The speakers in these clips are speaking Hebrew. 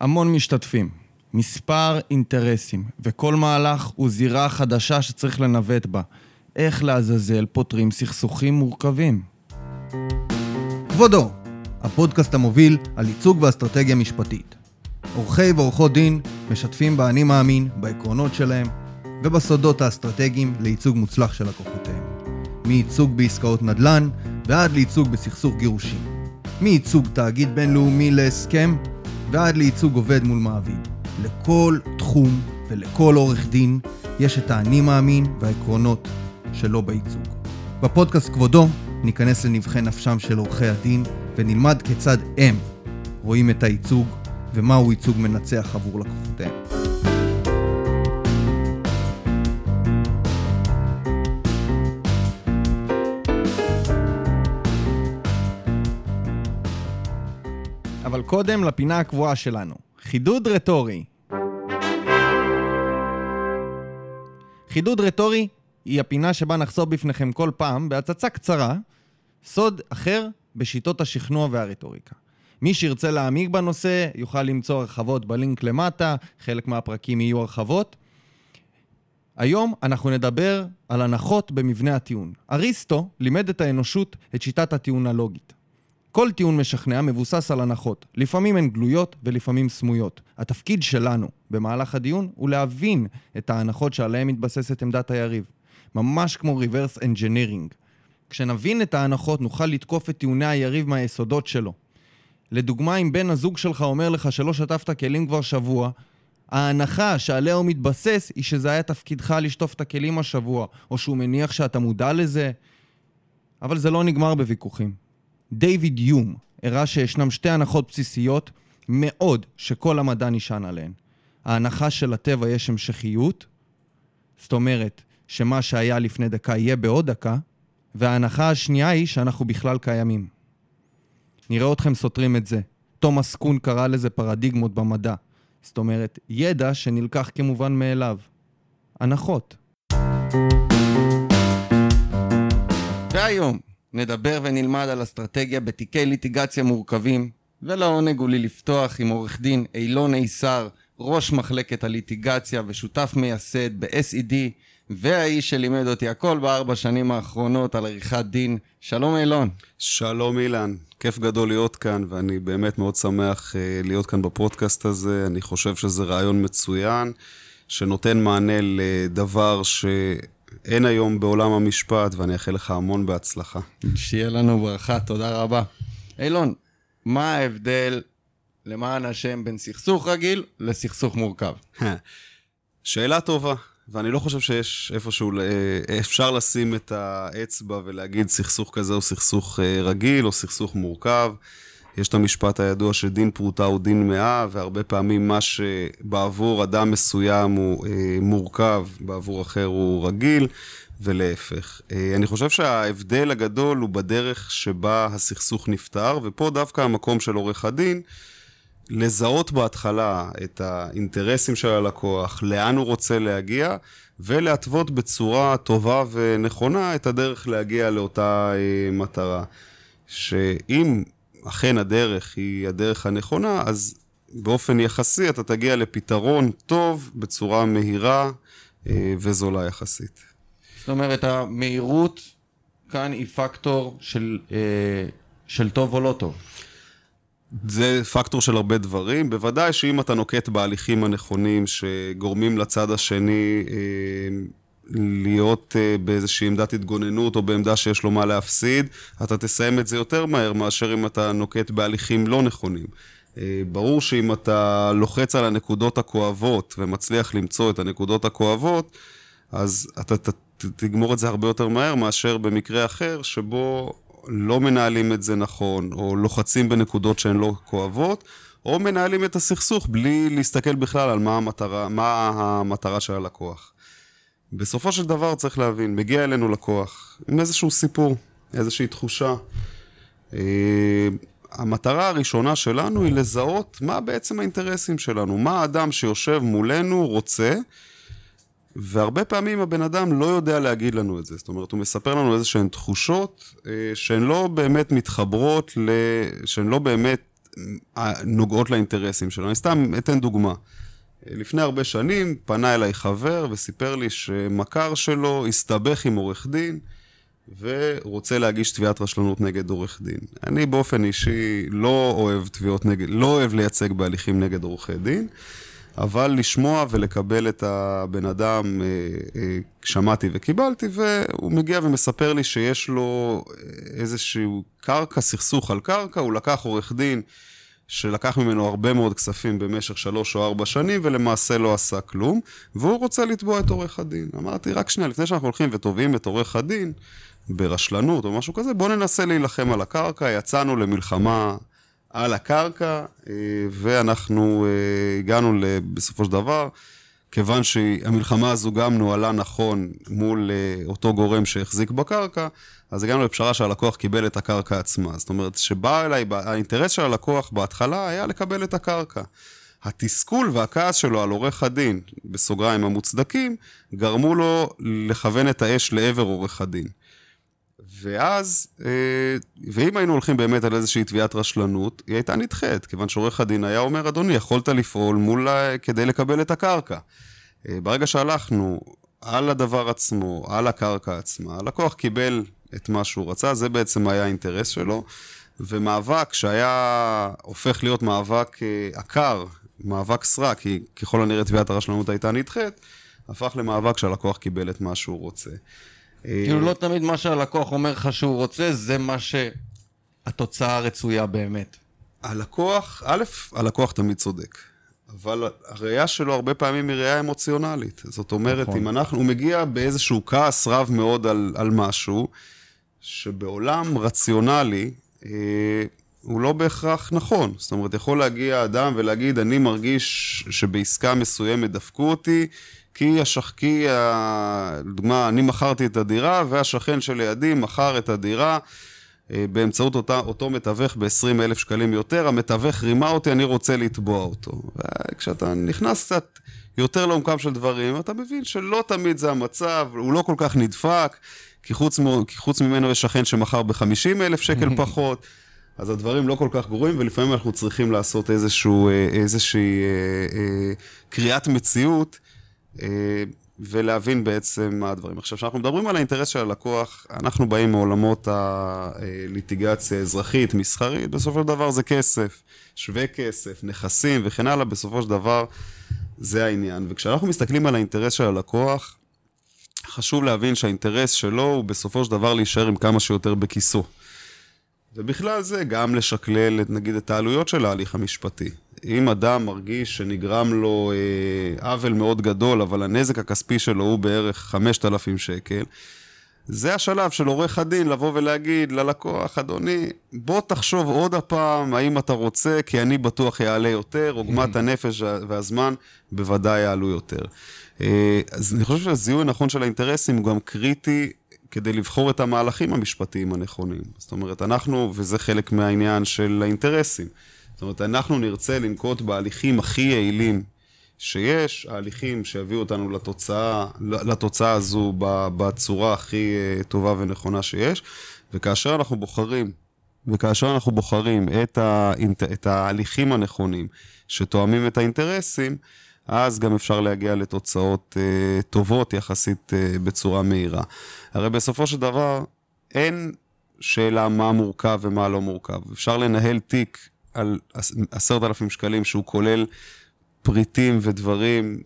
המון משתתפים, מספר אינטרסים, וכל מהלך הוא זירה חדשה שצריך לנווט בה. איך לעזאזל פותרים סכסוכים מורכבים? כבודו, הפודקאסט המוביל על ייצוג ואסטרטגיה משפטית. עורכי ועורכות דין משתפים באני מאמין, בעקרונות שלהם ובסודות האסטרטגיים לייצוג מוצלח של לקוחותיהם. מייצוג בעסקאות נדל"ן ועד לייצוג בסכסוך גירושים. מייצוג תאגיד בינלאומי להסכם ועד לייצוג עובד מול מעביד. לכל תחום ולכל עורך דין יש את האני מאמין והעקרונות שלו בייצוג. בפודקאסט כבודו ניכנס לנבחי נפשם של עורכי הדין ונלמד כיצד הם רואים את הייצוג ומהו ייצוג מנצח עבור לקוחותיהם. אבל קודם לפינה הקבועה שלנו, חידוד רטורי. חידוד רטורי היא הפינה שבה נחשוף בפניכם כל פעם, בהצצה קצרה, סוד אחר בשיטות השכנוע והרטוריקה. מי שירצה להעמיק בנושא יוכל למצוא הרחבות בלינק למטה, חלק מהפרקים יהיו הרחבות. היום אנחנו נדבר על הנחות במבנה הטיעון. אריסטו לימד את האנושות את שיטת הטיעון הלוגית. כל טיעון משכנע מבוסס על הנחות. לפעמים הן גלויות ולפעמים סמויות. התפקיד שלנו במהלך הדיון הוא להבין את ההנחות שעליהן מתבססת עמדת היריב. ממש כמו reverse engineering. כשנבין את ההנחות נוכל לתקוף את טיעוני היריב מהיסודות שלו. לדוגמה, אם בן הזוג שלך אומר לך שלא שטפת כלים כבר שבוע, ההנחה שעליה הוא מתבסס היא שזה היה תפקידך לשטוף את הכלים השבוע, או שהוא מניח שאתה מודע לזה. אבל זה לא נגמר בוויכוחים. דיוויד יום הראה שישנם שתי הנחות בסיסיות מאוד שכל המדע נשען עליהן. ההנחה שלטבע יש המשכיות, זאת אומרת שמה שהיה לפני דקה יהיה בעוד דקה, וההנחה השנייה היא שאנחנו בכלל קיימים. נראה אתכם סותרים את זה. תומאס קון קרא לזה פרדיגמות במדע. זאת אומרת, ידע שנלקח כמובן מאליו. הנחות. והיום נדבר ונלמד על אסטרטגיה בתיקי ליטיגציה מורכבים, ולעונג הוא לי לפתוח עם עורך דין אילון איסר, ראש מחלקת הליטיגציה ושותף מייסד ב-SED, והאיש שלימד אותי הכל בארבע שנים האחרונות על עריכת דין. שלום אילון. שלום אילן, כיף גדול להיות כאן, ואני באמת מאוד שמח uh, להיות כאן בפודקאסט הזה. אני חושב שזה רעיון מצוין, שנותן מענה לדבר שאין היום בעולם המשפט, ואני אאחל לך המון בהצלחה. שיהיה לנו ברכה, תודה רבה. אילון, מה ההבדל, למען השם, בין סכסוך רגיל לסכסוך מורכב? שאלה טובה. ואני לא חושב שיש איפשהו, אה, אפשר לשים את האצבע ולהגיד סכסוך כזה הוא סכסוך אה, רגיל או סכסוך מורכב. יש את המשפט הידוע שדין פרוטה הוא דין מאה, והרבה פעמים מה שבעבור אדם מסוים הוא אה, מורכב, בעבור אחר הוא רגיל, ולהפך. אני חושב שההבדל הגדול הוא בדרך שבה הסכסוך נפתר, ופה דווקא המקום של עורך הדין. לזהות בהתחלה את האינטרסים של הלקוח, לאן הוא רוצה להגיע, ולהתוות בצורה טובה ונכונה את הדרך להגיע לאותה אה, מטרה. שאם אכן הדרך היא הדרך הנכונה, אז באופן יחסי אתה תגיע לפתרון טוב בצורה מהירה אה, וזולה יחסית. זאת אומרת, המהירות כאן היא פקטור של, אה, של טוב או לא טוב. זה פקטור של הרבה דברים. בוודאי שאם אתה נוקט בהליכים הנכונים שגורמים לצד השני אה, להיות אה, באיזושהי עמדת התגוננות או בעמדה שיש לו מה להפסיד, אתה תסיים את זה יותר מהר מאשר אם אתה נוקט בהליכים לא נכונים. אה, ברור שאם אתה לוחץ על הנקודות הכואבות ומצליח למצוא את הנקודות הכואבות, אז אתה ת, תגמור את זה הרבה יותר מהר מאשר במקרה אחר שבו לא מנהלים את זה נכון, או לוחצים בנקודות שהן לא כואבות, או מנהלים את הסכסוך בלי להסתכל בכלל על מה המטרה, מה המטרה של הלקוח. בסופו של דבר צריך להבין, מגיע אלינו לקוח עם איזשהו סיפור, איזושהי תחושה. אה, המטרה הראשונה שלנו היא לזהות מה בעצם האינטרסים שלנו, מה האדם שיושב מולנו רוצה, והרבה פעמים הבן אדם לא יודע להגיד לנו את זה. זאת אומרת, הוא מספר לנו איזה שהן תחושות אה, שהן לא באמת מתחברות. שהן לא באמת נוגעות לאינטרסים שלו. אני סתם אתן דוגמה. לפני הרבה שנים פנה אליי חבר וסיפר לי שמכר שלו הסתבך עם עורך דין ורוצה להגיש תביעת רשלנות נגד עורך דין. אני באופן אישי לא אוהב תביעות נגד, לא אוהב לייצג בהליכים נגד עורכי דין, אבל לשמוע ולקבל את הבן אדם, אה, אה, שמעתי וקיבלתי, והוא מגיע ומספר לי שיש לו איזשהו קרקע, סכסוך על קרקע, הוא לקח עורך דין שלקח ממנו הרבה מאוד כספים במשך שלוש או ארבע שנים ולמעשה לא עשה כלום, והוא רוצה לתבוע את עורך הדין. אמרתי, רק שנייה, לפני שאנחנו הולכים ותובעים את עורך הדין ברשלנות או משהו כזה, בואו ננסה להילחם על הקרקע, יצאנו למלחמה על הקרקע, אה, ואנחנו אה, הגענו בסופו של דבר, כיוון שהמלחמה הזו גם נוהלה נכון מול אה, אותו גורם שהחזיק בקרקע, אז הגענו לפשרה שהלקוח קיבל את הקרקע עצמה. זאת אומרת, שבא אליי, האינטרס של הלקוח בהתחלה היה לקבל את הקרקע. התסכול והכעס שלו על עורך הדין, בסוגריים המוצדקים, גרמו לו לכוון את האש לעבר עורך הדין. ואז, אה, ואם היינו הולכים באמת על איזושהי תביעת רשלנות, היא הייתה נדחית, כיוון שעורך הדין היה אומר, אדוני, יכולת לפעול מול, כדי לקבל את הקרקע. אה, ברגע שהלכנו על הדבר עצמו, על הקרקע עצמה, הלקוח קיבל את מה שהוא רצה, זה בעצם היה האינטרס שלו, ומאבק שהיה הופך להיות מאבק אה, עקר, מאבק סרק, כי ככל הנראה תביעת הרשלנות הייתה נדחית, הפך למאבק שהלקוח קיבל את מה שהוא רוצה. כאילו לא תמיד מה שהלקוח אומר לך שהוא רוצה, זה מה שהתוצאה הרצויה באמת. הלקוח, א', הלקוח תמיד צודק. אבל הראייה שלו הרבה פעמים היא ראייה אמוציונלית. זאת אומרת, נכון. אם אנחנו, הוא מגיע באיזשהו כעס רב מאוד על, על משהו, שבעולם רציונלי, אה, הוא לא בהכרח נכון. זאת אומרת, יכול להגיע אדם ולהגיד, אני מרגיש שבעסקה מסוימת דפקו אותי, כי השחקי, לדוגמה, אני מכרתי את הדירה והשכן שלידי מכר את הדירה אה, באמצעות אותה, אותו מתווך ב-20 אלף שקלים יותר, המתווך רימה אותי, אני רוצה לתבוע אותו. וכשאתה נכנס קצת יותר לעומקם של דברים, אתה מבין שלא תמיד זה המצב, הוא לא כל כך נדפק, כי חוץ, כי חוץ ממנו יש שכן שמכר ב-50 אלף שקל פחות. אז הדברים לא כל כך גרועים, ולפעמים אנחנו צריכים לעשות איזשהו, אה, איזושהי אה, אה, קריאת מציאות אה, ולהבין בעצם מה הדברים. עכשיו, כשאנחנו מדברים על האינטרס של הלקוח, אנחנו באים מעולמות הליטיגציה האזרחית, מסחרית, בסופו של דבר זה כסף, שווה כסף, נכסים וכן הלאה, בסופו של דבר זה העניין. וכשאנחנו מסתכלים על האינטרס של הלקוח, חשוב להבין שהאינטרס שלו הוא בסופו של דבר להישאר עם כמה שיותר בכיסו. ובכלל זה גם לשקלל, נגיד, את העלויות של ההליך המשפטי. אם אדם מרגיש שנגרם לו אה, עוול מאוד גדול, אבל הנזק הכספי שלו הוא בערך 5,000 שקל, זה השלב של עורך הדין לבוא ולהגיד ללקוח, אדוני, בוא תחשוב עוד הפעם האם אתה רוצה, כי אני בטוח יעלה יותר, עוגמת הנפש והזמן בוודאי יעלו יותר. אה, אז אני חושב שהזיהוי הנכון של האינטרסים הוא גם קריטי כדי לבחור את המהלכים המשפטיים הנכונים. זאת אומרת, אנחנו, וזה חלק מהעניין של האינטרסים. זאת אומרת, אנחנו נרצה לנקוט בהליכים הכי יעילים שיש, ההליכים שיביאו אותנו לתוצאה, לתוצאה הזו בצורה הכי אה, טובה ונכונה שיש, וכאשר אנחנו בוחרים, וכאשר אנחנו בוחרים את, האינט... את ההליכים הנכונים שתואמים את האינטרסים, אז גם אפשר להגיע לתוצאות אה, טובות יחסית אה, בצורה מהירה. הרי בסופו של דבר, אין שאלה מה מורכב ומה לא מורכב. אפשר לנהל תיק על עשרת אלפים שקלים שהוא כולל פריטים ודברים,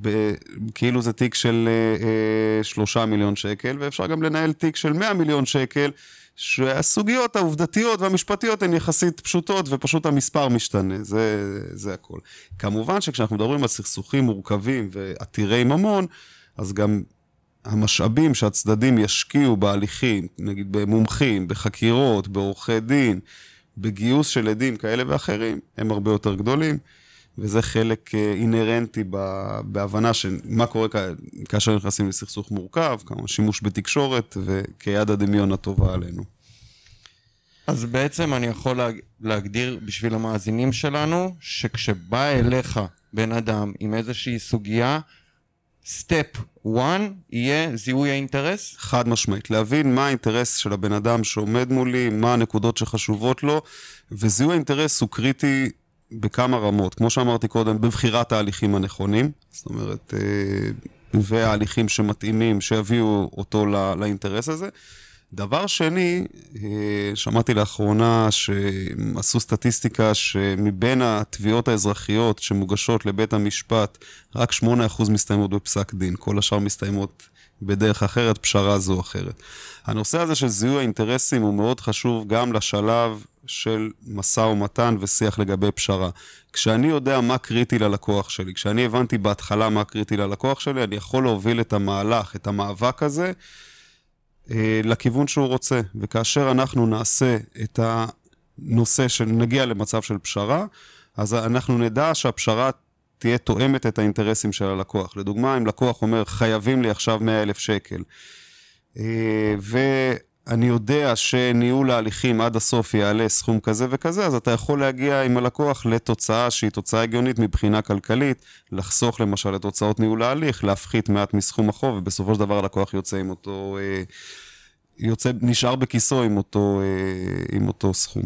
ב, כאילו זה תיק של אה, אה, שלושה מיליון שקל, ואפשר גם לנהל תיק של מאה מיליון שקל, שהסוגיות העובדתיות והמשפטיות הן יחסית פשוטות ופשוט המספר משתנה, זה, זה הכל. כמובן שכשאנחנו מדברים על סכסוכים מורכבים ועתירי ממון, אז גם המשאבים שהצדדים ישקיעו בהליכים, נגיד במומחים, בחקירות, בעורכי דין, בגיוס של עדים כאלה ואחרים, הם הרבה יותר גדולים, וזה חלק אה, אינהרנטי בהבנה של מה קורה כאשר נכנסים לסכסוך מורכב, כמה שימוש בתקשורת וכיד הדמיון הטובה עלינו. אז בעצם אני יכול להגדיר בשביל המאזינים שלנו, שכשבא אליך בן אדם עם איזושהי סוגיה, סטפ 1 יהיה זיהוי האינטרס? חד משמעית. להבין מה האינטרס של הבן אדם שעומד מולי, מה הנקודות שחשובות לו, וזיהוי האינטרס הוא קריטי בכמה רמות. כמו שאמרתי קודם, בבחירת ההליכים הנכונים, זאת אומרת, אה, וההליכים שמתאימים, שיביאו אותו לאינטרס הזה. דבר שני, אה, שמעתי לאחרונה שעשו סטטיסטיקה שמבין התביעות האזרחיות שמוגשות לבית המשפט, רק 8% מסתיימות בפסק דין, כל השאר מסתיימות בדרך אחרת, פשרה זו או אחרת. הנושא הזה של זיהוי האינטרסים הוא מאוד חשוב גם לשלב של משא ומתן ושיח לגבי פשרה. כשאני יודע מה קריטי ללקוח שלי, כשאני הבנתי בהתחלה מה קריטי ללקוח שלי, אני יכול להוביל את המהלך, את המאבק הזה, אה, לכיוון שהוא רוצה. וכאשר אנחנו נעשה את הנושא שנגיע למצב של פשרה, אז אנחנו נדע שהפשרה תהיה תואמת את האינטרסים של הלקוח. לדוגמה, אם לקוח אומר, חייבים לי עכשיו 100 אלף שקל, אה, ואני יודע שניהול ההליכים עד הסוף יעלה סכום כזה וכזה, אז אתה יכול להגיע עם הלקוח לתוצאה שהיא תוצאה הגיונית מבחינה כלכלית, לחסוך למשל את הוצאות ניהול ההליך, להפחית מעט מסכום החוב, ובסופו של דבר הלקוח יוצא עם אותו... אה, יוצא, נשאר בכיסו עם אותו, עם אותו סכום.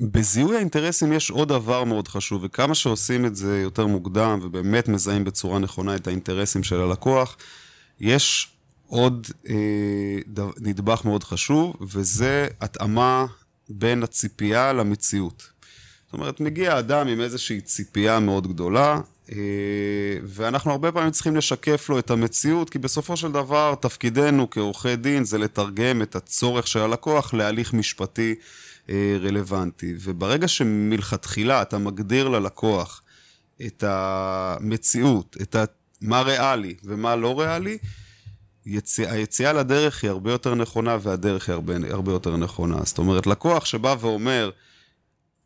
בזיהוי האינטרסים יש עוד דבר מאוד חשוב, וכמה שעושים את זה יותר מוקדם ובאמת מזהים בצורה נכונה את האינטרסים של הלקוח, יש עוד אה, נדבך מאוד חשוב, וזה התאמה בין הציפייה למציאות. זאת אומרת, מגיע אדם עם איזושהי ציפייה מאוד גדולה, אה, ואנחנו הרבה פעמים צריכים לשקף לו את המציאות, כי בסופו של דבר תפקידנו כעורכי דין זה לתרגם את הצורך של הלקוח להליך משפטי אה, רלוונטי. וברגע שמלכתחילה אתה מגדיר ללקוח את המציאות, את מה ריאלי ומה לא ריאלי, יציא, היציאה לדרך היא הרבה יותר נכונה והדרך היא הרבה, הרבה יותר נכונה. זאת אומרת, לקוח שבא ואומר,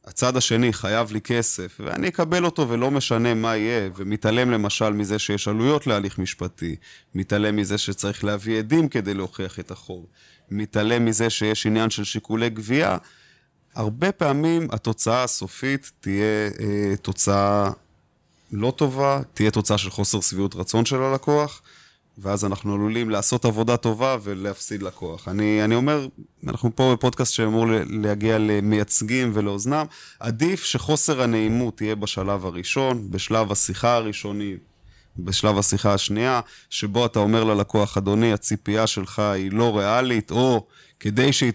הצד השני חייב לי כסף, ואני אקבל אותו ולא משנה מה יהיה, ומתעלם למשל מזה שיש עלויות להליך משפטי, מתעלם מזה שצריך להביא עדים כדי להוכיח את החוב, מתעלם מזה שיש עניין של שיקולי גבייה, הרבה פעמים התוצאה הסופית תהיה אה, תוצאה לא טובה, תהיה תוצאה של חוסר שביעות רצון של הלקוח, ואז אנחנו עלולים לעשות עבודה טובה ולהפסיד לקוח. אני, אני אומר, אנחנו פה בפודקאסט שאמור להגיע למייצגים ולאוזנם, עדיף שחוסר הנעימות יהיה בשלב הראשון, בשלב השיחה הראשונית, בשלב השיחה השנייה, שבו אתה אומר ללקוח, אדוני, הציפייה שלך היא לא ריאלית, או כדי שהיא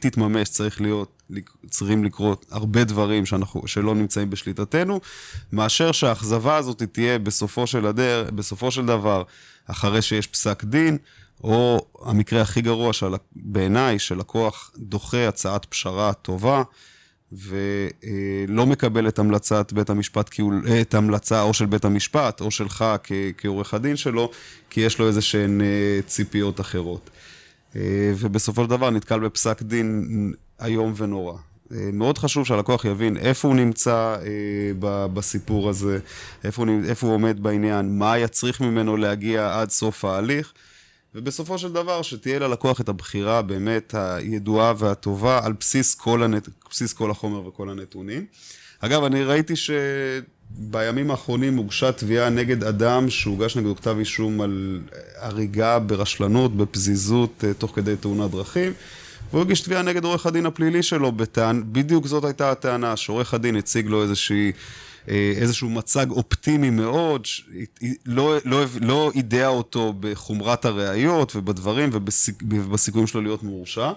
תתממש צריך להיות, צריכים לקרות הרבה דברים שאנחנו, שלא נמצאים בשליטתנו, מאשר שהאכזבה הזאת תהיה בסופו של, הדר, בסופו של דבר, אחרי שיש פסק דין, או המקרה הכי גרוע של, בעיניי, שלקוח דוחה הצעת פשרה טובה, ולא מקבל את המלצת בית המשפט, את המלצה או של בית המשפט, או שלך כעורך הדין שלו, כי יש לו איזה שהן אה, ציפיות אחרות. אה, ובסופו של דבר נתקל בפסק דין איום ונורא. אה, מאוד חשוב שהלקוח יבין איפה הוא נמצא בסיפור הזה, איפה הוא, איפה הוא עומד בעניין, מה יצריך ממנו להגיע עד סוף ההליך. ובסופו של דבר שתהיה ללקוח את הבחירה באמת הידועה והטובה על בסיס כל, הנת... בסיס כל החומר וכל הנתונים. אגב, אני ראיתי שבימים האחרונים הוגשה תביעה נגד אדם שהוגש נגדו כתב אישום על הריגה ברשלנות, בפזיזות, אה, תוך כדי תאונת דרכים. והוא הגיש תביעה נגד עורך הדין הפלילי שלו, בטען, בדיוק זאת הייתה הטענה, שעורך הדין הציג לו איזושהי... אה, איזשהו מצג אופטימי מאוד, לא, לא, לא אידע אותו בחומרת הראיות ובדברים ובסיכויים שלו להיות מורשע.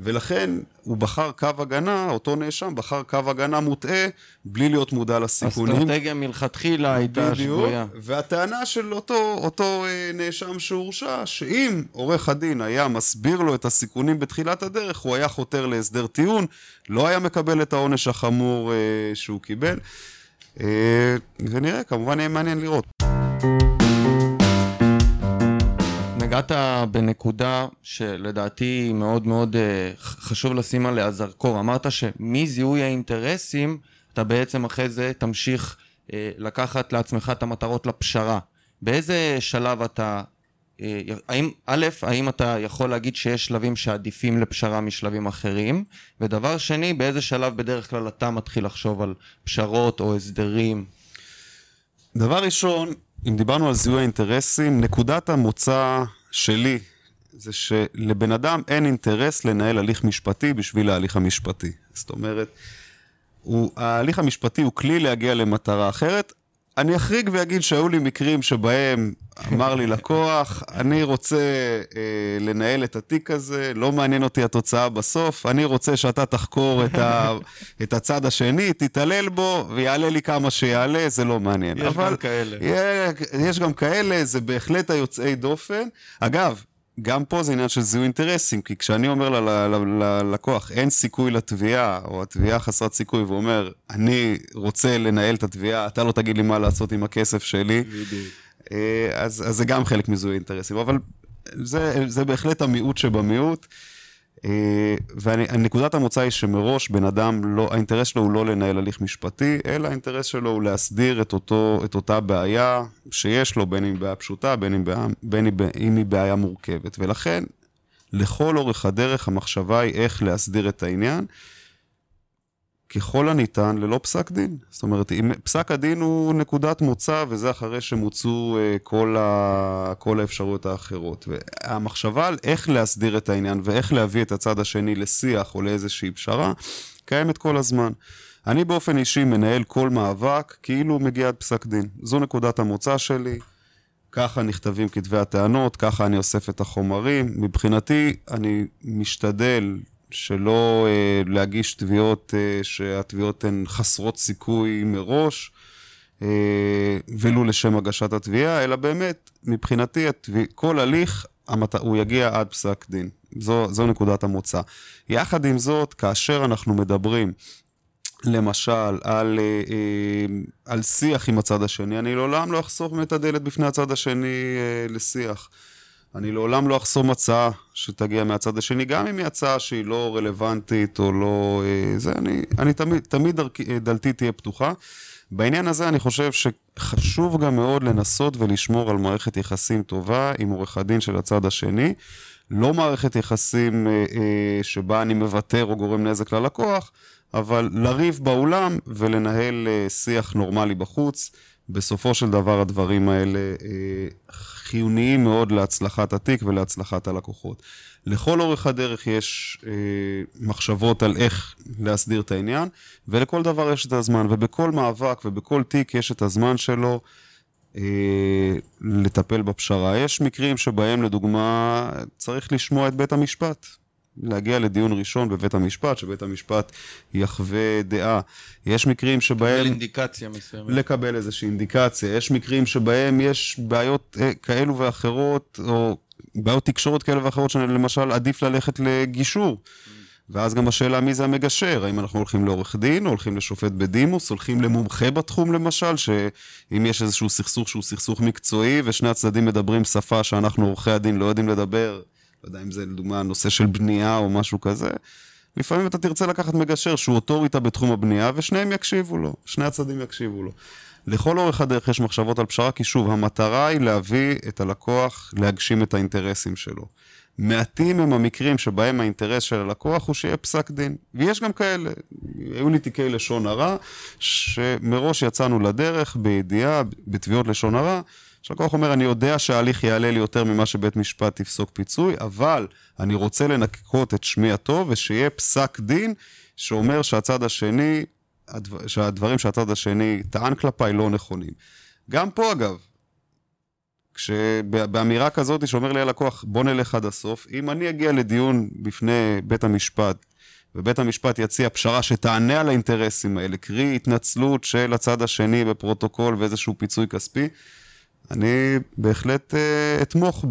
ולכן הוא בחר קו הגנה, אותו נאשם בחר קו הגנה מוטעה, בלי להיות מודע לסיכונים. אסטרטגיה מלכתחילה הייתה שגויה. והטענה של אותו, אותו אה, נאשם שהורשע, שאם עורך הדין היה מסביר לו את הסיכונים בתחילת הדרך, הוא היה חותר להסדר טיעון, לא היה מקבל את העונש החמור אה, שהוא קיבל. אה, ונראה, כמובן יהיה מעניין לראות. נגעת בנקודה שלדעתי מאוד מאוד אה, חשוב לשים עליה זרקור. אמרת שמזיהוי האינטרסים, אתה בעצם אחרי זה תמשיך אה, לקחת לעצמך את המטרות לפשרה. באיזה שלב אתה אה, האם, א', האם אתה יכול להגיד שיש שלבים שעדיפים לפשרה משלבים אחרים? ודבר שני, באיזה שלב בדרך כלל אתה מתחיל לחשוב על פשרות או הסדרים? דבר ראשון, אם דיברנו על זיהוי האינטרסים, נקודת המוצא שלי זה שלבן אדם אין אינטרס לנהל הליך משפטי בשביל ההליך המשפטי. זאת אומרת, הוא, ההליך המשפטי הוא כלי להגיע למטרה אחרת. אני אחריג ואגיד שהיו לי מקרים שבהם אמר לי לקוח, אני רוצה אה, לנהל את התיק הזה, לא מעניין אותי התוצאה בסוף, אני רוצה שאתה תחקור את, ה, את הצד השני, תתעלל בו ויעלה לי כמה שיעלה, זה לא מעניין. יש אבל גם כאלה. יש גם כאלה, זה בהחלט היוצאי דופן. אגב, גם פה זה עניין של זיהוי אינטרסים, כי כשאני אומר ללקוח, אין סיכוי לתביעה, או התביעה חסרת סיכוי, והוא אומר, אני רוצה לנהל את התביעה, אתה לא תגיד לי מה לעשות עם הכסף שלי, אה, אז, אז זה גם חלק מזיהוי אינטרסים, אבל זה, זה בהחלט המיעוט שבמיעוט. אה, ונקודת המוצא היא שמראש בן אדם, לא, האינטרס שלו הוא לא לנהל הליך משפטי, אלא האינטרס שלו הוא להסדיר את, אותו, את אותה בעיה שיש לו, בין אם היא בעיה פשוטה, בין אם, בעיה, בין אם היא בעיה מורכבת. ולכן, לכל אורך הדרך המחשבה היא איך להסדיר את העניין. ככל הניתן ללא פסק דין. זאת אומרת, אם פסק הדין הוא נקודת מוצא, וזה אחרי שמוצו uh, כל, ה, כל האפשרויות האחרות. והמחשבה על איך להסדיר את העניין ואיך להביא את הצד השני לשיח או לאיזושהי פשרה, קיימת כל הזמן. אני באופן אישי מנהל כל מאבק כאילו מגיע עד פסק דין. זו נקודת המוצא שלי. ככה נכתבים כתבי הטענות, ככה אני אוסף את החומרים. מבחינתי, אני משתדל שלא אה, להגיש תביעות אה, שהתביעות הן חסרות סיכוי מראש, אה, ולו לשם הגשת התביעה, אלא באמת, מבחינתי, התביע, כל הליך, המת... הוא יגיע עד פסק דין. זו, זו נקודת המוצא. יחד עם זאת, כאשר אנחנו מדברים למשל, על, אה, אה, על שיח עם הצד השני, אני לעולם לא אחסוך את הדלת בפני הצד השני אה, לשיח. אני לעולם לא אחסום הצעה שתגיע מהצד השני, גם אם היא הצעה שהיא לא רלוונטית או לא... אה, זה, אני, אני תמיד, תמיד דרכי, דלתי תהיה פתוחה. בעניין הזה אני חושב שחשוב גם מאוד לנסות ולשמור על מערכת יחסים טובה עם עורך הדין של הצד השני. לא מערכת יחסים אה, אה, שבה אני מוותר או גורם נזק ללקוח, אבל לריב באולם ולנהל אה, שיח נורמלי בחוץ. בסופו של דבר הדברים האלה אה, חיוניים מאוד להצלחת התיק ולהצלחת הלקוחות. לכל אורך הדרך יש אה, מחשבות על איך להסדיר את העניין, ולכל דבר יש את הזמן, ובכל מאבק ובכל תיק יש את הזמן שלו אה, לטפל בפשרה. יש מקרים שבהם, לדוגמה, צריך לשמוע את בית המשפט. להגיע לדיון ראשון בבית המשפט, שבית המשפט יחווה דעה. יש מקרים שבהם... לקבל אינדיקציה מסוימת. לקבל איזושהי אינדיקציה. יש מקרים שבהם יש בעיות אה, כאלו ואחרות, או בעיות תקשורת כאלו ואחרות, שלמשל עדיף ללכת לגישור. ואז גם השאלה מי זה המגשר, האם אנחנו הולכים לעורך דין, או הולכים לשופט בדימוס, הולכים למומחה בתחום למשל, שאם יש איזשהו סכסוך שהוא סכסוך מקצועי, ושני הצדדים מדברים שפה שאנחנו עורכי הדין לא יודעים לדבר, לא יודע אם זה לדוגמה נושא של בנייה או משהו כזה, לפעמים אתה תרצה לקחת מגשר שהוא אוטוריטה בתחום הבנייה, ושניהם יקשיבו לו, שני הצדדים יקשיבו לו. לכל אורך הדרך יש מחשבות על פשרה, כי שוב, המטרה היא להביא את הלקוח להגשים את האינטרסים שלו. מעטים הם המקרים שבהם האינטרס של הלקוח הוא שיהיה פסק דין. ויש גם כאלה. היו לי תיקי לשון הרע, שמראש יצאנו לדרך בידיעה, בתביעות לשון הרע, שהלקוח אומר, אני יודע שההליך יעלה לי יותר ממה שבית משפט יפסוק פיצוי, אבל אני רוצה לנקות את שמי הטוב ושיהיה פסק דין שאומר שהצד השני, שהדברים שהצד השני טען כלפיי לא נכונים. גם פה אגב, כשבאמירה כזאת שאומר לי הלקוח, בוא נלך עד הסוף, אם אני אגיע לדיון בפני בית המשפט, ובית המשפט יציע פשרה שתענה על האינטרסים האלה, קרי התנצלות של הצד השני בפרוטוקול ואיזשהו פיצוי כספי, אני בהחלט uh, אתמוך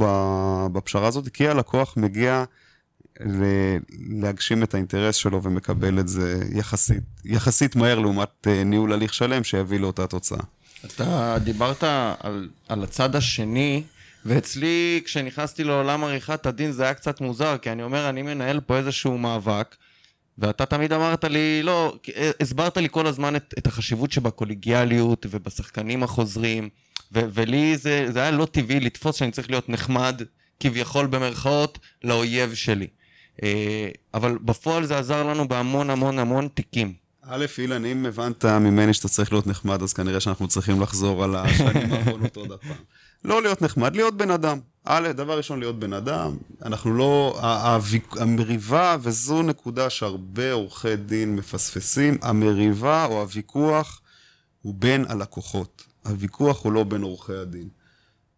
בפשרה הזאת, כי הלקוח מגיע להגשים את האינטרס שלו ומקבל את זה יחסית, יחסית מהר לעומת uh, ניהול הליך שלם שיביא לאותה תוצאה. אתה דיברת על, על הצד השני, ואצלי כשנכנסתי לעולם עריכת הדין זה היה קצת מוזר, כי אני אומר, אני מנהל פה איזשהו מאבק, ואתה תמיד אמרת לי, לא, הסברת לי כל הזמן את, את החשיבות שבקולגיאליות ובשחקנים החוזרים. ו- ולי זה, זה היה לא טבעי לתפוס שאני צריך להיות נחמד, כביכול במרכאות, לאויב שלי. אה, אבל בפועל זה עזר לנו בהמון המון המון תיקים. א', אילן, אם הבנת ממני שאתה צריך להיות נחמד, אז כנראה שאנחנו צריכים לחזור על השנים האחרונות עוד פעם. לא להיות נחמד, להיות בן אדם. א', דבר ראשון, להיות בן אדם. אנחנו לא... המריבה, וזו נקודה שהרבה עורכי דין מפספסים, המריבה או הוויכוח הוא בין הלקוחות. הוויכוח הוא לא בין עורכי הדין.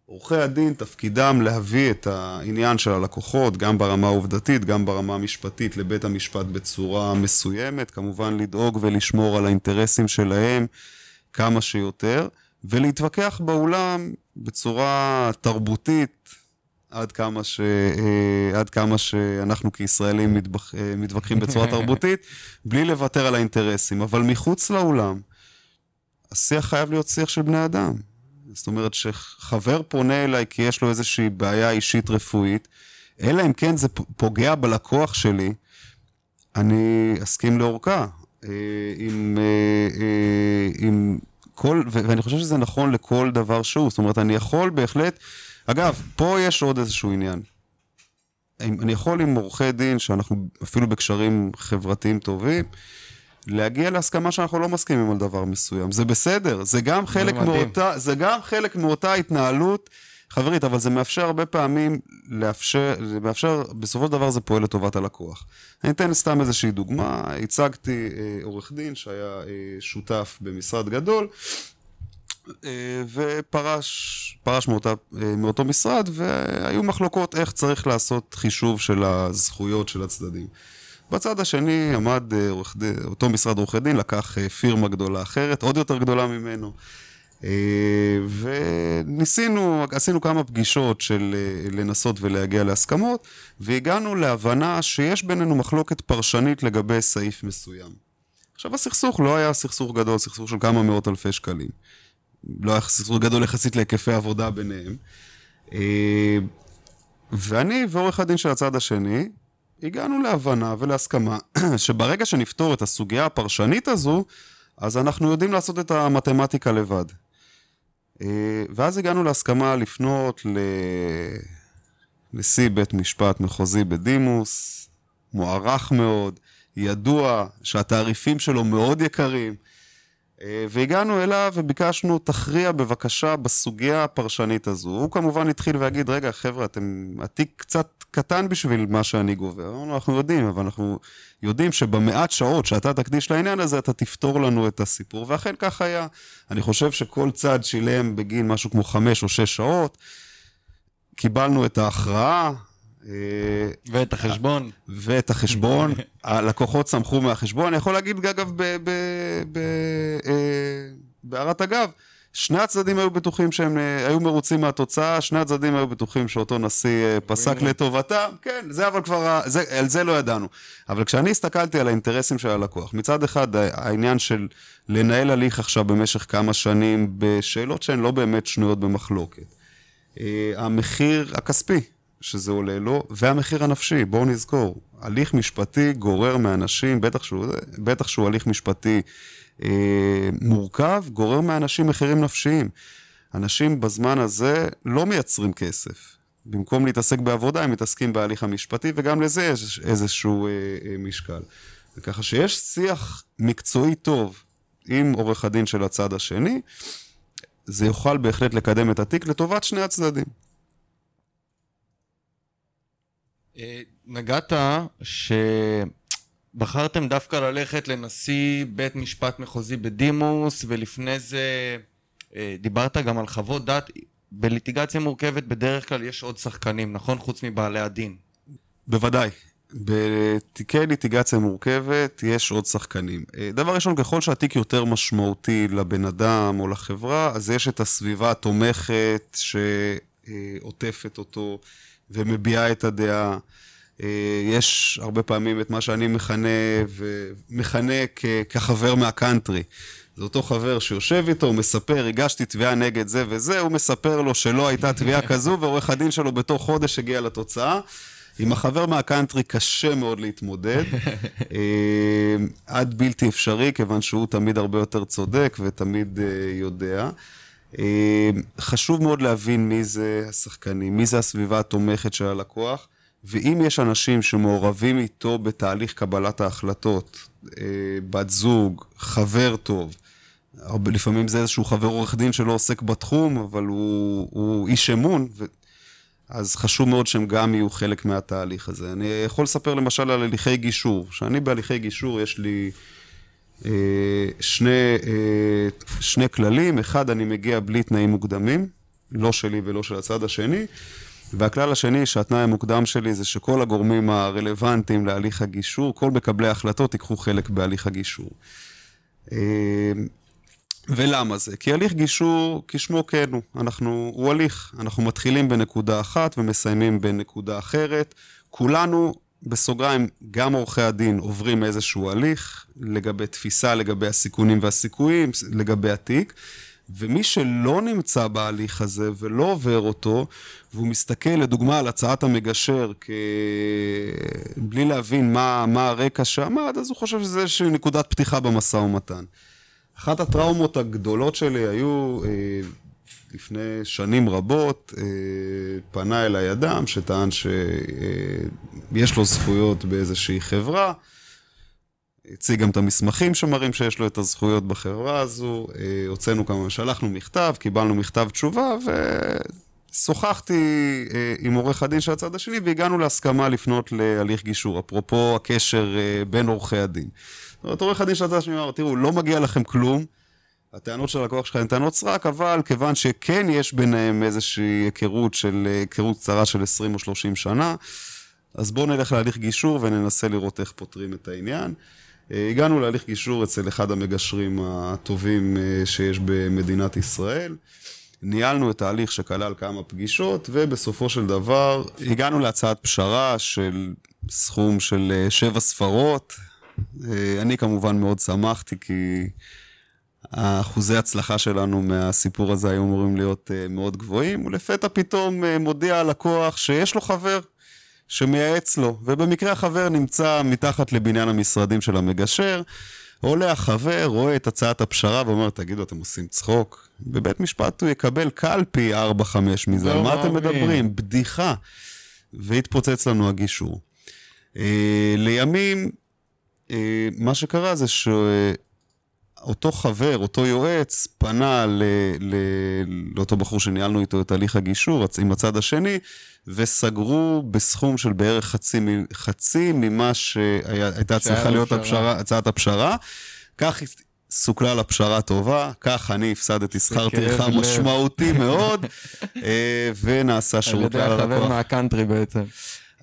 עורכי הדין תפקידם להביא את העניין של הלקוחות, גם ברמה העובדתית, גם ברמה המשפטית, לבית המשפט בצורה מסוימת, כמובן לדאוג ולשמור על האינטרסים שלהם כמה שיותר, ולהתווכח באולם בצורה תרבותית, עד כמה, ש, אה, עד כמה שאנחנו כישראלים אה, מתווכחים בצורה תרבותית, בלי לוותר על האינטרסים. אבל מחוץ לאולם, השיח חייב להיות שיח של בני אדם. זאת אומרת שחבר פונה אליי כי יש לו איזושהי בעיה אישית רפואית, אלא אם כן זה פוגע בלקוח שלי, אני אסכים לאורכה. אה, עם, אה, אה, עם כל, ואני חושב שזה נכון לכל דבר שהוא, זאת אומרת, אני יכול בהחלט, אגב, פה יש עוד איזשהו עניין. אני יכול עם עורכי דין, שאנחנו אפילו בקשרים חברתיים טובים, להגיע להסכמה שאנחנו לא מסכימים על דבר מסוים. זה בסדר, זה גם חלק, מאותה, זה גם חלק מאותה התנהלות חברית, אבל זה מאפשר הרבה פעמים לאפשר, זה מאפשר, בסופו של דבר זה פועל לטובת הלקוח. אני אתן סתם איזושהי דוגמה, הצגתי אה, עורך דין שהיה אה, שותף במשרד גדול, אה, ופרש פרש מאותה, אה, מאותו משרד, והיו מחלוקות איך צריך לעשות חישוב של הזכויות של הצדדים. בצד השני עמד אה, אותו משרד עורכי דין, לקח אה, פירמה גדולה אחרת, עוד יותר גדולה ממנו. אה, וניסינו, עשינו כמה פגישות של לנסות ולהגיע להסכמות, והגענו להבנה שיש בינינו מחלוקת פרשנית לגבי סעיף מסוים. עכשיו הסכסוך לא היה סכסוך גדול, סכסוך של כמה מאות אלפי שקלים. לא היה סכסוך גדול יחסית להיקפי עבודה ביניהם. ואני ועורך הדין של הצד השני, הגענו להבנה ולהסכמה שברגע שנפתור את הסוגיה הפרשנית הזו, אז אנחנו יודעים לעשות את המתמטיקה לבד. אה, ואז הגענו להסכמה לפנות לנשיא בית משפט מחוזי בדימוס, מוערך מאוד, ידוע שהתעריפים שלו מאוד יקרים, והגענו אליו וביקשנו, תכריע בבקשה בסוגיה הפרשנית הזו. הוא כמובן התחיל להגיד, רגע, חבר'ה, אתם, התיק קצת קטן בשביל מה שאני גובה. אנחנו יודעים, אבל אנחנו יודעים שבמעט שעות שאתה תקדיש לעניין הזה, אתה תפתור לנו את הסיפור, ואכן כך היה. אני חושב שכל צד שילם בגין משהו כמו חמש או שש שעות. קיבלנו את ההכרעה, אה, ואת החשבון. ואת החשבון. הלקוחות שמחו מהחשבון. אני יכול להגיד, אגב, בהערת אה, אגב, שני הצדדים היו בטוחים שהם אה, היו מרוצים מהתוצאה, שני הצדדים היו בטוחים שאותו נשיא פסק לטובתם, כן, זה אבל כבר, זה, על זה לא ידענו. אבל כשאני הסתכלתי על האינטרסים של הלקוח, מצד אחד העניין של לנהל הליך עכשיו במשך כמה שנים בשאלות שהן לא באמת שנויות במחלוקת. המחיר הכספי שזה עולה לו, והמחיר הנפשי, בואו נזכור, הליך משפטי גורר מאנשים, בטח שהוא, בטח שהוא הליך משפטי אה, מורכב, גורר מאנשים מחירים נפשיים. אנשים בזמן הזה לא מייצרים כסף. במקום להתעסק בעבודה, הם מתעסקים בהליך המשפטי, וגם לזה יש איזשהו אה, אה, משקל. ככה שיש שיח מקצועי טוב עם עורך הדין של הצד השני, זה יוכל בהחלט לקדם את התיק לטובת שני הצדדים. אה, נגעת שבחרתם דווקא ללכת לנשיא בית משפט מחוזי בדימוס, ולפני זה אה, דיברת גם על חוות דעת. בליטיגציה מורכבת בדרך כלל יש עוד שחקנים, נכון? חוץ מבעלי הדין. בוודאי. בתיקי ליטיגציה מורכבת יש עוד שחקנים. אה, דבר ראשון, ככל שהתיק יותר משמעותי לבן אדם או לחברה, אז יש את הסביבה התומכת שעוטפת אותו. ומביעה את הדעה. אה, יש הרבה פעמים את מה שאני מכנה, ומכנה כחבר מהקאנטרי. זה אותו חבר שיושב איתו, הוא מספר, הגשתי תביעה נגד זה וזה, הוא מספר לו שלא הייתה תביעה כזו, ועורך הדין שלו בתוך חודש הגיע לתוצאה. עם החבר מהקאנטרי קשה מאוד להתמודד, אה, עד בלתי אפשרי, כיוון שהוא תמיד הרבה יותר צודק ותמיד אה, יודע. חשוב מאוד להבין מי זה השחקנים, מי זה הסביבה התומכת של הלקוח, ואם יש אנשים שמעורבים איתו בתהליך קבלת ההחלטות, אה, בת זוג, חבר טוב. לפעמים זה איזשהו חבר עורך דין שלא עוסק בתחום, אבל הוא, הוא איש אמון, ו... אז חשוב מאוד שהם גם יהיו חלק מהתהליך הזה. אני יכול לספר למשל על הליכי גישור. שאני בהליכי גישור יש לי אה, שני, אה, שני כללים. אחד, אני מגיע בלי תנאים מוקדמים, לא שלי ולא של הצד השני. והכלל השני, שהתנאי המוקדם שלי זה שכל הגורמים הרלוונטיים להליך הגישור, כל מקבלי ההחלטות ייקחו חלק בהליך הגישור. אה, ולמה זה? כי הליך גישור, כשמו כן הוא, אנחנו, הוא הליך, אנחנו מתחילים בנקודה אחת ומסיימים בנקודה אחרת. כולנו, בסוגריים, גם עורכי הדין עוברים איזשהו הליך לגבי תפיסה, לגבי הסיכונים והסיכויים, לגבי התיק. ומי שלא נמצא בהליך הזה ולא עובר אותו, והוא מסתכל לדוגמה על הצעת המגשר כ... בלי להבין מה, מה הרקע שעמד, אז הוא חושב שזה איזושהי נקודת פתיחה במשא ומתן. אחת הטראומות הגדולות שלי היו אה, לפני שנים רבות, אה, פנה אליי אדם שטען שיש אה, לו זכויות באיזושהי חברה, הציג גם את המסמכים שמראים שיש לו את הזכויות בחברה הזו, אה, הוצאנו כמה, שלחנו מכתב, קיבלנו מכתב תשובה ושוחחתי אה, עם עורך הדין של הצד השני והגענו להסכמה לפנות להליך גישור, אפרופו הקשר אה, בין עורכי הדין. זאת אומרת, עורך הדין של הצד השני אמר, תראו, לא מגיע לכם כלום, הטענות של הלקוח שלך הן טענות סרק, אבל כיוון שכן יש ביניהם איזושהי היכרות של, היכרות קצרה של 20 או 30 שנה, אז בואו נלך להליך גישור וננסה לראות איך פותרים את העניין. אה, הגענו להליך גישור אצל אחד המגשרים הטובים אה, שיש במדינת ישראל. ניהלנו את ההליך שכלל כמה פגישות, ובסופו של דבר הגענו להצעת פשרה של סכום של אה, שבע ספרות. אני כמובן מאוד שמחתי, כי האחוזי הצלחה שלנו מהסיפור הזה היו אמורים להיות מאוד גבוהים, ולפתע פתאום מודיע הלקוח שיש לו חבר שמייעץ לו, ובמקרה החבר נמצא מתחת לבניין המשרדים של המגשר, עולה החבר, רואה את הצעת הפשרה ואומר, תגידו, אתם עושים צחוק? בבית משפט הוא יקבל קל פי 4-5 מזה, על מה אתם מדברים? בדיחה. והתפוצץ לנו הגישור. אה, לימים, אה, מה שקרה זה ש... אותו חבר, אותו יועץ, פנה ל, ל, לאותו בחור שניהלנו איתו את הליך הגישור עם הצד השני, וסגרו בסכום של בערך חצי, חצי ממה שהייתה צריכה להיות הפשרה, הצעת הפשרה. כך סוכלה לפשרה טובה, כך אני הפסדתי שכר טרחה משמעותי מאוד, אה, ונעשה שירות ללקוח. על ידי החבר מהקאנטרי בעצם.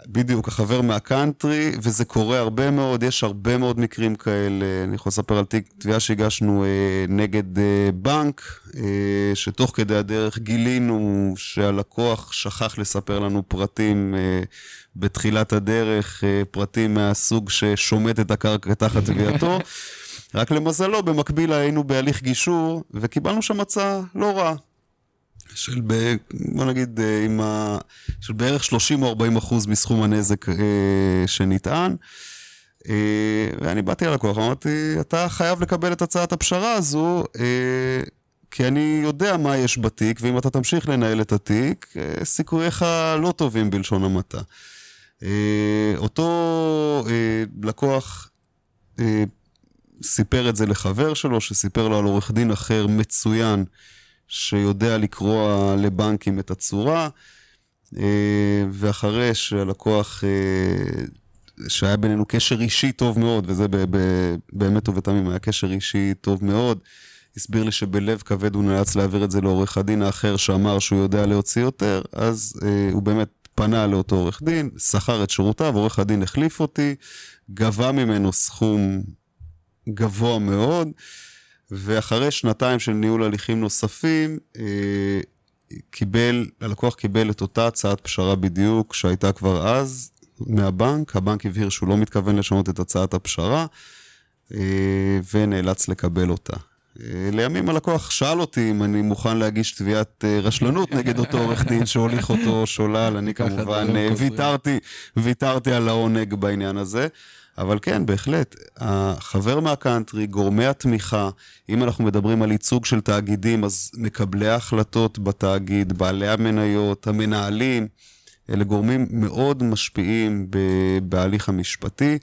בדיוק, החבר מהקאנטרי, וזה קורה הרבה מאוד, יש הרבה מאוד מקרים כאלה. אני יכול לספר על תיק תביעה שהגשנו אה, נגד אה, בנק, אה, שתוך כדי הדרך גילינו שהלקוח שכח לספר לנו פרטים אה, בתחילת הדרך, אה, פרטים מהסוג ששומט את הקרקע תחת תביעתו. רק למזלו, במקביל היינו בהליך גישור, וקיבלנו שם הצעה לא רעה. של, ב, בוא נגיד, אה, עם ה, של בערך 30 או 40 אחוז מסכום הנזק אה, שנטען. אה, ואני באתי ללקוח, אמרתי, אתה חייב לקבל את הצעת הפשרה הזו, אה, כי אני יודע מה יש בתיק, ואם אתה תמשיך לנהל את התיק, אה, סיכוייך לא טובים בלשון המעטה. אה, אותו אה, לקוח אה, סיפר את זה לחבר שלו, שסיפר לו על עורך דין אחר מצוין. שיודע לקרוא לבנקים את הצורה, אה, ואחרי שהלקוח, אה, שהיה בינינו קשר אישי טוב מאוד, וזה באמת ובתמים היה קשר אישי טוב מאוד, הסביר לי שבלב כבד הוא נאלץ להעביר את זה לעורך הדין האחר שאמר שהוא יודע להוציא יותר, אז אה, הוא באמת פנה לאותו עורך דין, שכר את שירותיו, עורך הדין החליף אותי, גבה ממנו סכום גבוה מאוד. ואחרי שנתיים של ניהול הליכים נוספים, אה, קיבל, הלקוח קיבל את אותה הצעת פשרה בדיוק שהייתה כבר אז מהבנק, הבנק הבהיר שהוא לא מתכוון לשנות את הצעת הפשרה, אה, ונאלץ לקבל אותה. אה, לימים הלקוח שאל אותי אם אני מוכן להגיש תביעת רשלנות נגד אותו עורך דין שהוליך אותו שולל, אני כמובן ויתרתי, ויתרתי על העונג בעניין הזה. אבל כן, בהחלט, החבר מהקאנטרי, גורמי התמיכה, אם אנחנו מדברים על ייצוג של תאגידים, אז מקבלי ההחלטות בתאגיד, בעלי המניות, המנהלים, אלה גורמים מאוד משפיעים בהליך המשפטי.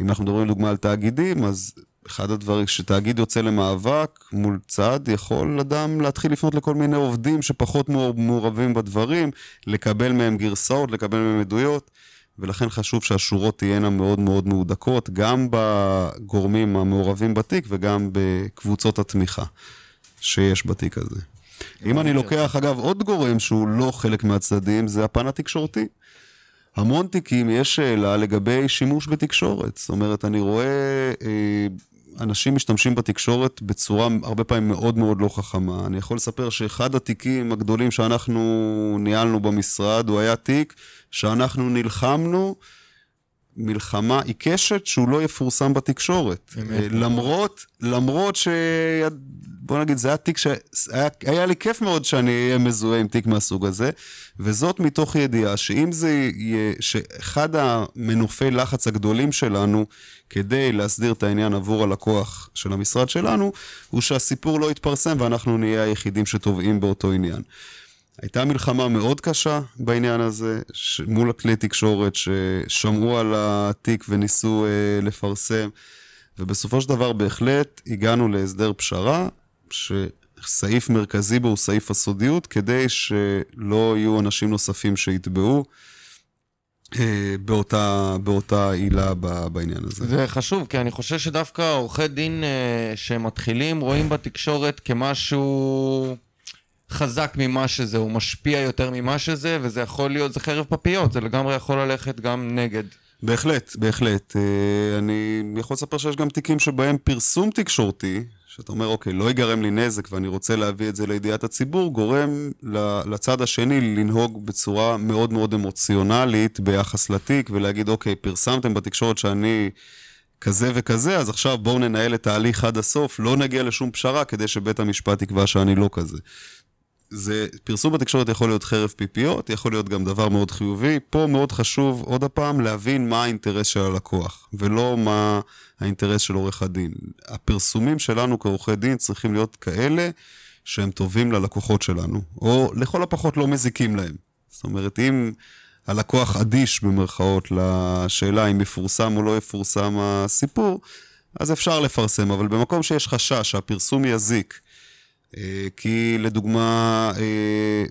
אם אנחנו מדברים לדוגמה על תאגידים, אז אחד הדברים, כשתאגיד יוצא למאבק מול צד, יכול אדם להתחיל לפנות לכל מיני עובדים שפחות מעורבים בדברים, לקבל מהם גרסאות, לקבל מהם עדויות, ולכן חשוב שהשורות תהיינה מאוד מאוד מהודקות, גם בגורמים המעורבים בתיק וגם בקבוצות התמיכה שיש בתיק הזה. אם אני לוקח, אגב, עוד גורם שהוא לא חלק מהצדדים, זה הפן התקשורתי. המון תיקים יש שאלה לגבי שימוש בתקשורת. זאת אומרת, אני רואה אה, אנשים משתמשים בתקשורת בצורה הרבה פעמים מאוד מאוד לא חכמה. אני יכול לספר שאחד התיקים הגדולים שאנחנו ניהלנו במשרד, הוא היה תיק שאנחנו נלחמנו מלחמה עיקשת שהוא לא יפורסם בתקשורת. למרות, למרות ש... בוא נגיד, זה היה תיק שהיה היה לי כיף מאוד שאני אהיה מזוהה עם תיק מהסוג הזה, וזאת מתוך ידיעה שאם זה יהיה, שאחד המנופי לחץ הגדולים שלנו כדי להסדיר את העניין עבור הלקוח של המשרד שלנו, הוא שהסיפור לא יתפרסם ואנחנו נהיה היחידים שתובעים באותו עניין. הייתה מלחמה מאוד קשה בעניין הזה, מול הכלי תקשורת ששמעו על התיק וניסו אה, לפרסם, ובסופו של דבר בהחלט הגענו להסדר פשרה, שסעיף מרכזי בו הוא סעיף הסודיות, כדי שלא יהיו אנשים נוספים שיתבעו. אה, באותה, באותה עילה בעניין הזה. זה חשוב, כי אני חושב שדווקא עורכי דין אה, שמתחילים רואים בתקשורת כמשהו חזק ממה שזה, הוא משפיע יותר ממה שזה, וזה יכול להיות, זה חרב פפיות, זה לגמרי יכול ללכת גם נגד. בהחלט, בהחלט. אה, אני יכול לספר שיש גם תיקים שבהם פרסום תקשורתי, שאתה אומר, אוקיי, לא ייגרם לי נזק ואני רוצה להביא את זה לידיעת הציבור, גורם לצד השני לנהוג בצורה מאוד מאוד אמוציונלית ביחס לתיק, ולהגיד, אוקיי, פרסמתם בתקשורת שאני כזה וכזה, אז עכשיו בואו ננהל את ההליך עד הסוף, לא נגיע לשום פשרה כדי שבית המשפט יקבע שאני לא כזה. זה, פרסום בתקשורת יכול להיות חרב פיפיות, יכול להיות גם דבר מאוד חיובי. פה מאוד חשוב, עוד הפעם, להבין מה האינטרס של הלקוח, ולא מה האינטרס של עורך הדין. הפרסומים שלנו כעורכי דין צריכים להיות כאלה שהם טובים ללקוחות שלנו, או לכל הפחות לא מזיקים להם. זאת אומרת, אם הלקוח אדיש במרכאות לשאלה אם יפורסם או לא יפורסם הסיפור, אז אפשר לפרסם, אבל במקום שיש חשש שהפרסום יזיק, כי לדוגמה, אה,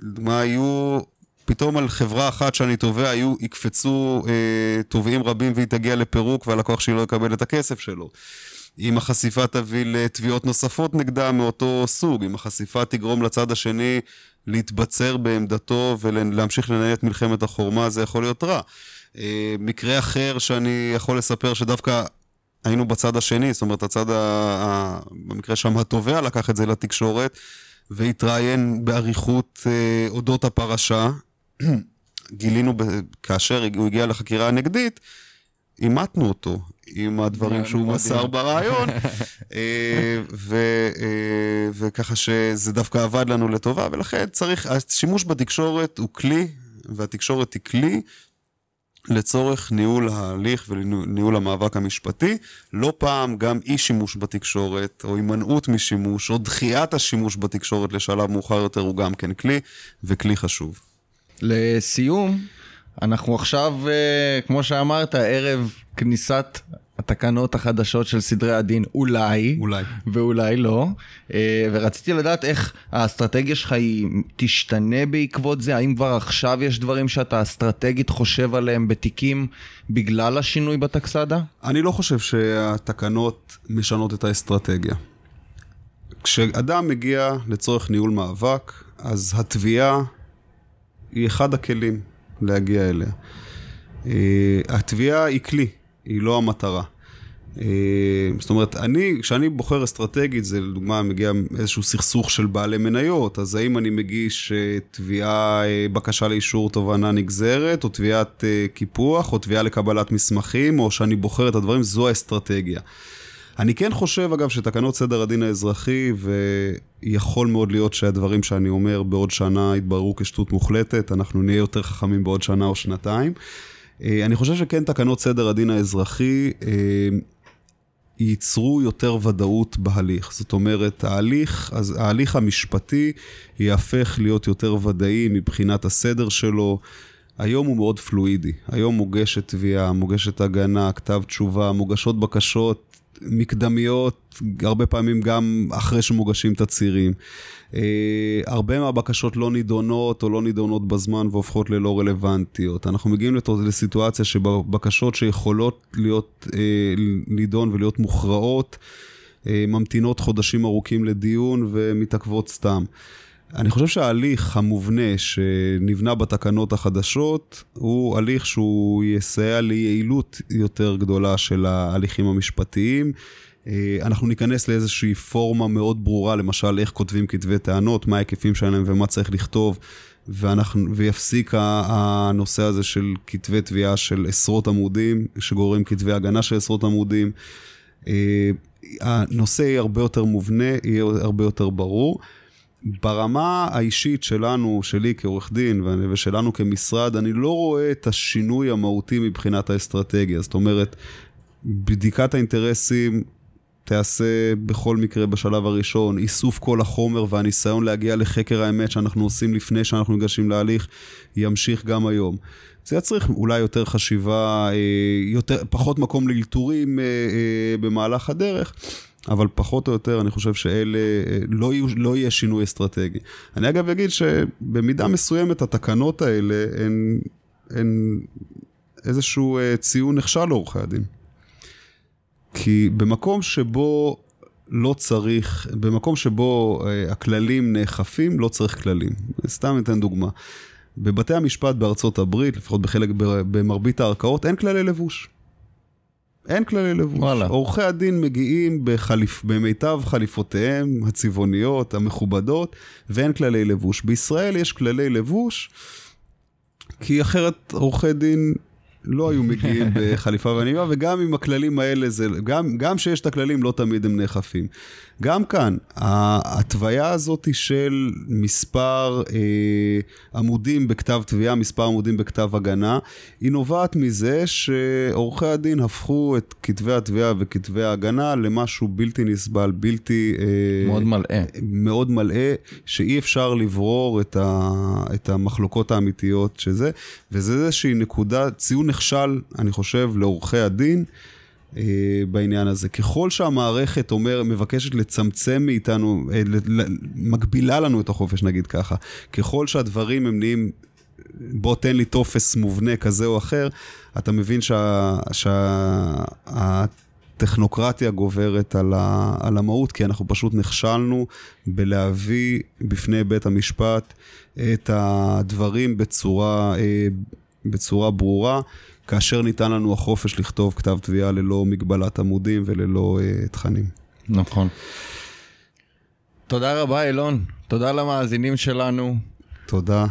לדוגמה היו, פתאום על חברה אחת שאני תובע, היו, יקפצו אה, תובעים רבים והיא תגיע לפירוק והלקוח שלי לא יקבל את הכסף שלו. אם החשיפה תביא לתביעות נוספות נגדה מאותו סוג, אם החשיפה תגרום לצד השני להתבצר בעמדתו ולהמשיך לנהל את מלחמת החורמה, זה יכול להיות רע. מקרה אחר שאני יכול לספר שדווקא היינו בצד השני, זאת אומרת, הצד, ה, ה, במקרה שם התובע לקח את זה לתקשורת, והתראיין באריכות אה, אודות הפרשה. גילינו, ב, כאשר הוא הגיע לחקירה הנגדית, אימתנו אותו עם הדברים שהוא מסר ברעיון, אה, ו, אה, וככה שזה דווקא עבד לנו לטובה, ולכן צריך, השימוש בתקשורת הוא כלי, והתקשורת היא כלי לצורך ניהול ההליך וניהול המאבק המשפטי. לא פעם גם אי שימוש בתקשורת, או הימנעות משימוש, או דחיית השימוש בתקשורת לשלב מאוחר יותר הוא גם כן כלי, וכלי חשוב. לסיום, אנחנו עכשיו, אה, כמו שאמרת, ערב כניסת התקנות החדשות של סדרי הדין, אולי, אולי, ואולי לא, אה, ורציתי לדעת איך האסטרטגיה שלך היא תשתנה בעקבות זה, האם כבר עכשיו יש דברים שאתה אסטרטגית חושב עליהם בתיקים בגלל השינוי בטקסדה? אני לא חושב שהתקנות משנות את האסטרטגיה. כשאדם מגיע לצורך ניהול מאבק, אז התביעה היא אחד הכלים להגיע אליה. אה, התביעה היא כלי. היא לא המטרה. אה, זאת אומרת, אני, כשאני בוחר אסטרטגית, זה לדוגמה מגיע איזשהו סכסוך של בעלי מניות, אז האם אני מגיש אה, תביעה, אה, בקשה לאישור תובענה נגזרת, או תביעת קיפוח, או תביעה לקבלת מסמכים, או שאני בוחר את הדברים, זו האסטרטגיה. אני כן חושב, אגב, שתקנות סדר הדין האזרחי, ויכול מאוד להיות שהדברים שאני אומר בעוד שנה יתבררו כשטות מוחלטת, אנחנו נהיה יותר חכמים בעוד שנה או שנתיים. אה, אני חושב שכן תקנות סדר הדין האזרחי אה, ייצרו יותר ודאות בהליך. זאת אומרת, ההליך, ההליך המשפטי יהפך להיות יותר ודאי מבחינת הסדר שלו. היום הוא מאוד פלואידי. היום מוגשת תביעה, מוגשת הגנה, כתב תשובה, מוגשות בקשות מקדמיות, הרבה פעמים גם אחרי שמוגשים תצהירים. אה, הרבה מהבקשות לא נידונות או לא נידונות בזמן והופכות ללא רלוונטיות. אנחנו מגיעים לסיטואציה שבקשות שיכולות להיות אה, נידון ולהיות מוכרעות, אה, ממתינות חודשים ארוכים לדיון ומתעכבות סתם. אני חושב שההליך המובנה שנבנה בתקנות החדשות הוא הליך שהוא יסייע ליעילות יותר גדולה של ההליכים המשפטיים. אה, אנחנו ניכנס לאיזושהי פורמה מאוד ברורה, למשל איך כותבים כתבי טענות, מה ההיקפים שלהם ומה צריך לכתוב, ואנחנו, ויפסיק הנושא הזה של כתבי תביעה של עשרות עמודים, שגוררים כתבי הגנה של עשרות עמודים. אה, הנושא יהיה הרבה יותר מובנה, יהיה הרבה יותר ברור. ברמה האישית שלנו, שלי כעורך דין ושלנו כמשרד, אני לא רואה את השינוי המהותי מבחינת האסטרטגיה. זאת אומרת, בדיקת האינטרסים תיעשה בכל מקרה בשלב הראשון, איסוף כל החומר והניסיון להגיע לחקר האמת שאנחנו עושים לפני שאנחנו ניגשים להליך, ימשיך גם היום. זה יצריך אולי יותר חשיבה, אה, יותר, פחות מקום לאלתורים אה, אה, במהלך הדרך. אבל פחות או יותר אני חושב שאלה, לא, יהיו, לא יהיה שינוי אסטרטגי. אני אגב אגיד שבמידה מסוימת התקנות האלה הן, הן איזשהו ציון נכשל לעורכי הדין. כי במקום שבו לא צריך, במקום שבו אה, הכללים נאכפים, לא צריך כללים. סתם אתן דוגמה. בבתי המשפט בארצות הברית, לפחות בחלק, במרבית הערכאות, אין כללי לבוש. אין כללי לבוש. וואלה. עורכי הדין מגיעים בחליפ, במיטב חליפותיהם הצבעוניות, המכובדות, ואין כללי לבוש. בישראל יש כללי לבוש, כי אחרת עורכי דין לא היו מגיעים בחליפה ועניבה, וגם עם הכללים האלה, זה, גם, גם שיש את הכללים, לא תמיד הם נאכפים. גם כאן, ההתוויה הזאת של מספר אה, עמודים בכתב תביעה, מספר עמודים בכתב הגנה, היא נובעת מזה שעורכי הדין הפכו את כתבי התביעה וכתבי ההגנה למשהו בלתי נסבל, בלתי... אה, מאוד מלאה. מאוד מלאה, שאי אפשר לברור את, ה, את המחלוקות האמיתיות שזה, וזה איזושהי נקודה, ציון נכשל, אני חושב, לעורכי הדין. אה, בעניין הזה. ככל שהמערכת אומר, מבקשת לצמצם מאיתנו, אה, מגבילה לנו את החופש, נגיד ככה, ככל שהדברים הם נהיים, בוא תן לי טופס מובנה כזה או אחר, אתה מבין שהטכנוקרטיה שה, גוברת על, ה, על המהות, כי אנחנו פשוט נכשלנו בלהביא בפני בית המשפט את הדברים בצורה, אה, בצורה ברורה. כאשר ניתן לנו החופש לכתוב כתב תביעה ללא מגבלת עמודים וללא uh, תכנים. נכון. תודה רבה, אילון. תודה למאזינים שלנו. תודה.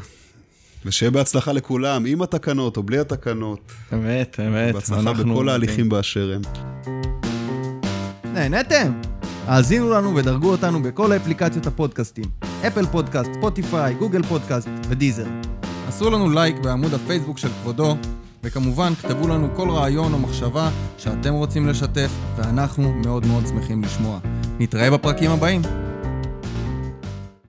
ושיהיה בהצלחה לכולם, עם התקנות או בלי התקנות. אמת, אמת. בהצלחה בכל ההליכים באשר הם. נהנתם? האזינו לנו ודרגו אותנו בכל האפליקציות הפודקאסטים. אפל פודקאסט, ספוטיפיי, גוגל פודקאסט ו Deezer. עשו לנו לייק בעמוד הפייסבוק של כבודו, וכמובן, כתבו לנו כל רעיון או מחשבה שאתם רוצים לשתף, ואנחנו מאוד מאוד שמחים לשמוע. נתראה בפרקים הבאים.